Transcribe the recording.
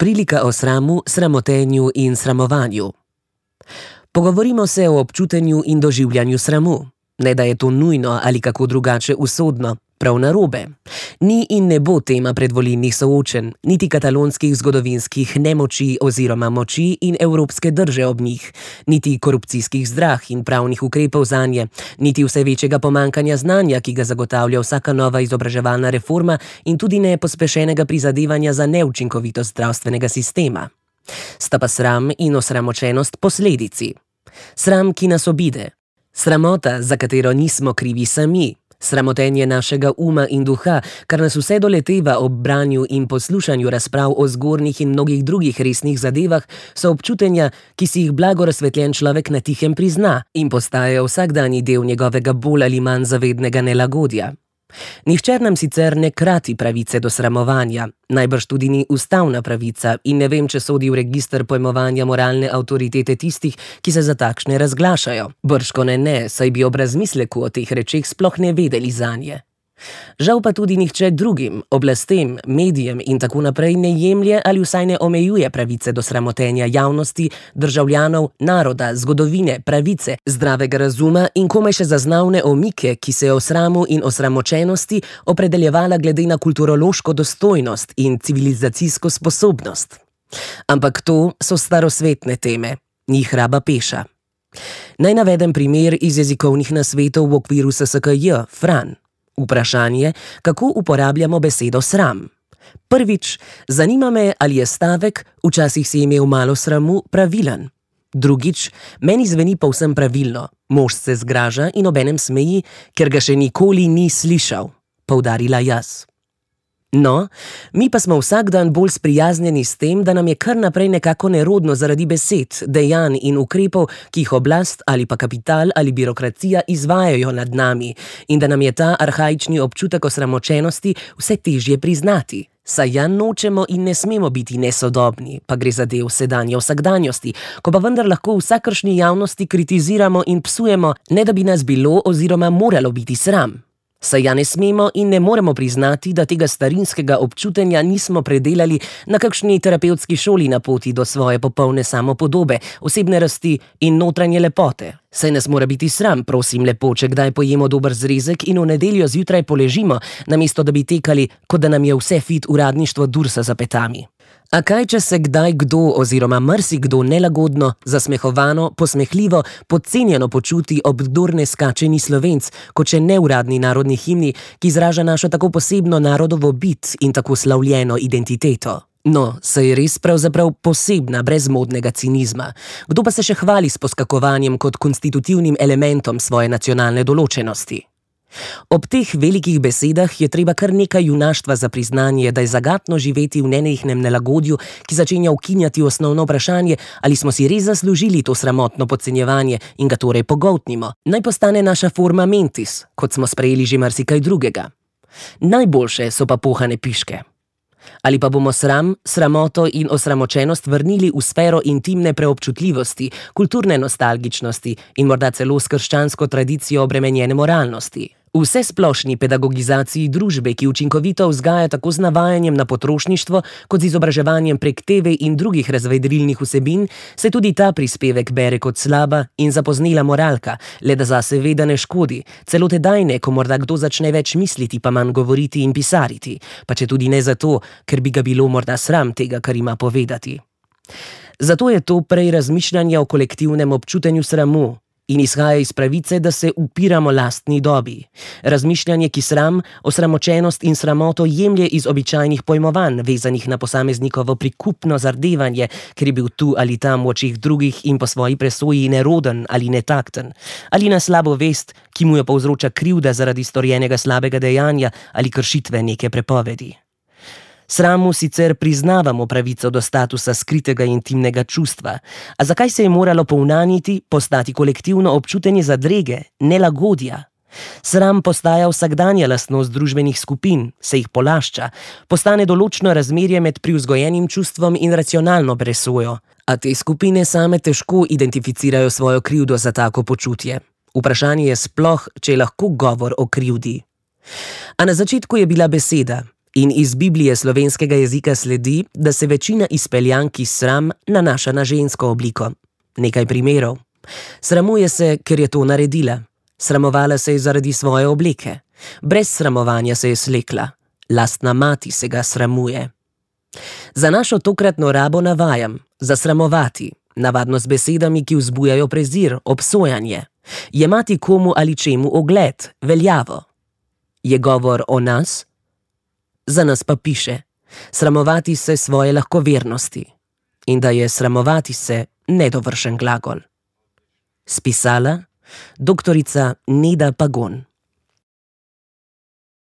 Prilika o sramu, sramotenju in sramovanju. Pogovorimo se o občutenju in doživljanju sramu. Ne da je to nujno ali kako drugače usodno, prav narobe. Ni in ne bo tema predvolilnih soočen, niti katalonskih zgodovinskih nemoči oziroma moči in evropske drže ob njih, niti korupcijskih zdrah in pravnih ukrepov za nje, niti vse večjega pomankanja znanja, ki ga zagotavlja vsaka nova izobraževalna reforma in tudi ne pospešenega prizadevanja za neučinkovitost zdravstvenega sistema. Sta pa sram in osramočenost posledici. Sram, ki nas obide. Sramota, za katero nismo krivi sami, Sramotenje našega uma in duha, kar nas vse doleteva ob branju in poslušanju razprav o zgornjih in mnogih drugih resnih zadevah, so občutenja, ki si jih blago razsvetljen človek na tihem prizna in postajajo vsakdanji del njegovega bolj ali manj zavednega nelagodja. Nihče nam sicer ne krati pravice do sramovanja, najbrž tudi ni ustavna pravica in ne vem, če sodi v registr pojmovanja moralne avtoritete tistih, ki se za takšne razglašajo. Brško ne ne, saj bi ob razmisleku o teh rečeh sploh ne vedeli za nje. Žal pa tudi nihče drugim, oblastem, medijem in tako naprej ne jemlje ali vsaj ne omejuje pravice do sramotenja javnosti, državljanov, naroda, zgodovine, pravice, zdravega razuma in komaj še zaznavne omike, ki se je o sramu in osramočenosti opredeljevala glede na kulturološko dostojnost in civilizacijsko sposobnost. Ampak to so starosvetne teme, njih raba peša. Naj navedem primer iz jezikovnih nasvetov v okviru SSKJ, Fran. Vprašanje, kako uporabljamo besedo sram. Prvič, zanima me, ali je stavek, včasih si imel malo sramu, pravilen. Drugič, meni zveni povsem pravilno, mož se zgraža in obenem smeji, ker ga še nikoli ni slišal, poudarila jaz. No, mi pa smo vsak dan bolj sprijaznjeni s tem, da nam je kar naprej nekako nerodno zaradi besed, dejanj in ukrepov, ki jih oblast ali pa kapital ali birokracija izvajajo nad nami, in da nam je ta arhajični občutek osramočenosti vse težje priznati. Saj ja nočemo in ne smemo biti nesodobni, pa gre za del sedanje vsakdanjosti, ko pa vendar lahko vsakršni javnosti kritiziramo in psujemo, ne da bi nas bilo oziroma moralo biti sram. Saj ja ne smemo in ne moremo priznati, da tega starinskega občutenja nismo predelali na kakšni terapevtski šoli na poti do svoje popolne samopodobe, osebne rasti in notranje lepote. Saj nas mora biti sram, prosim lepo, če kdaj pojemo dober zrezek in v nedeljo zjutraj poležimo, namesto da bi tekali, kot da nam je vse fit uradništvo dursa za petami. A kaj, če se kdaj kdo oziroma marsikdo nelagodno, zasmehovano, posmehljivo, podcenjeno počuti ob kdorne skačeni slovenc, kot še neuradni narodni himni, ki izraža našo tako posebno narodovo bit in tako slavljeno identiteto? No, se je res pravzaprav posebna, brez modnega cinizma. Kdo pa se še hvali s poskakovanjem kot konstitutivnim elementom svoje nacionalne določenosti? Ob teh velikih besedah je treba kar nekaj junaštva za priznanje, da je zagatno živeti v nenehnem nelagodju, ki začenja ukinjati osnovno vprašanje, ali smo si res zaslužili to sramotno podcenjevanje in ga torej pogotnimo. Naj postane naša forma mentis, kot smo sprejeli že marsikaj drugega. Najboljše so pa pohane piške. Ali pa bomo sram, sramoto in osramočenost vrnili v sfero intimne preobčutljivosti, kulturne nostalgičnosti in morda celo s krščansko tradicijo obremenjene moralnosti. Vse splošni pedagogizaciji družbe, ki učinkovito vzgaja tako z navajanjem na potrošništvo, kot z izobraževanjem prek TV in drugih razvedrilnih vsebin, se tudi ta prispevek bere kot slaba in zapoznila moralka, le da za seveda ne škodi, celo tedaj ne, ko morda kdo začne več misliti, pa manj govoriti in pisariti, pa če tudi ne zato, ker bi ga bilo morda sram tega, kar ima povedati. Zato je to prej razmišljanje o kolektivnem občutenju sramu, in izhaja iz pravice, da se upiramo lastni dobi. Razmišljanje, ki sram, osramočenost in sramoto jemlje iz običajnih pojmovanj, vezanih na posameznikovo prikupno zardevanje, ker je bil tu ali tam v očih drugih in po svoji presoji neroden ali netakten, ali na slabo vest, ki mu jo povzroča krivda zaradi storjenega slabega dejanja ali kršitve neke prepovedi. Sramu sicer priznavamo pravico do statusa skritega intimnega čustva, a zakaj se je moralo povnaniti, postati kolektivno občutenje zadrege, nelagodja? Sram postaja vsakdanja lastnost družbenih skupin, se jih polašča, postane določno razmerje med privzgojenim čustvom in racionalno presojo, a te skupine same težko identificirajo svojo krivdo za tako počutje. Vprašanje je sploh, če je lahko govor o krivdi. A na začetku je bila beseda, In iz Biblije slovenskega jezika sledi, da se večina izpeljank iz sram nanaša na žensko obliko. Nekaj primerov. Sramuje se, ker je to naredila. Sramovala se je zaradi svoje obleke. Brez sramovanja se je slekla. Lastna mati se ga sramuje. Za našo tokratno rabo navajam: zasramovati, navadno z besedami, ki vzbujajo prezir, obsojanje. Jemati komu ali čemu ogled, veljavo. Je govor o nas? Za nas pa piše: sramovati se svoje lahkovernosti. In da je sramovati se nedovršen glagol. Spisala doktorica Neda Pagon.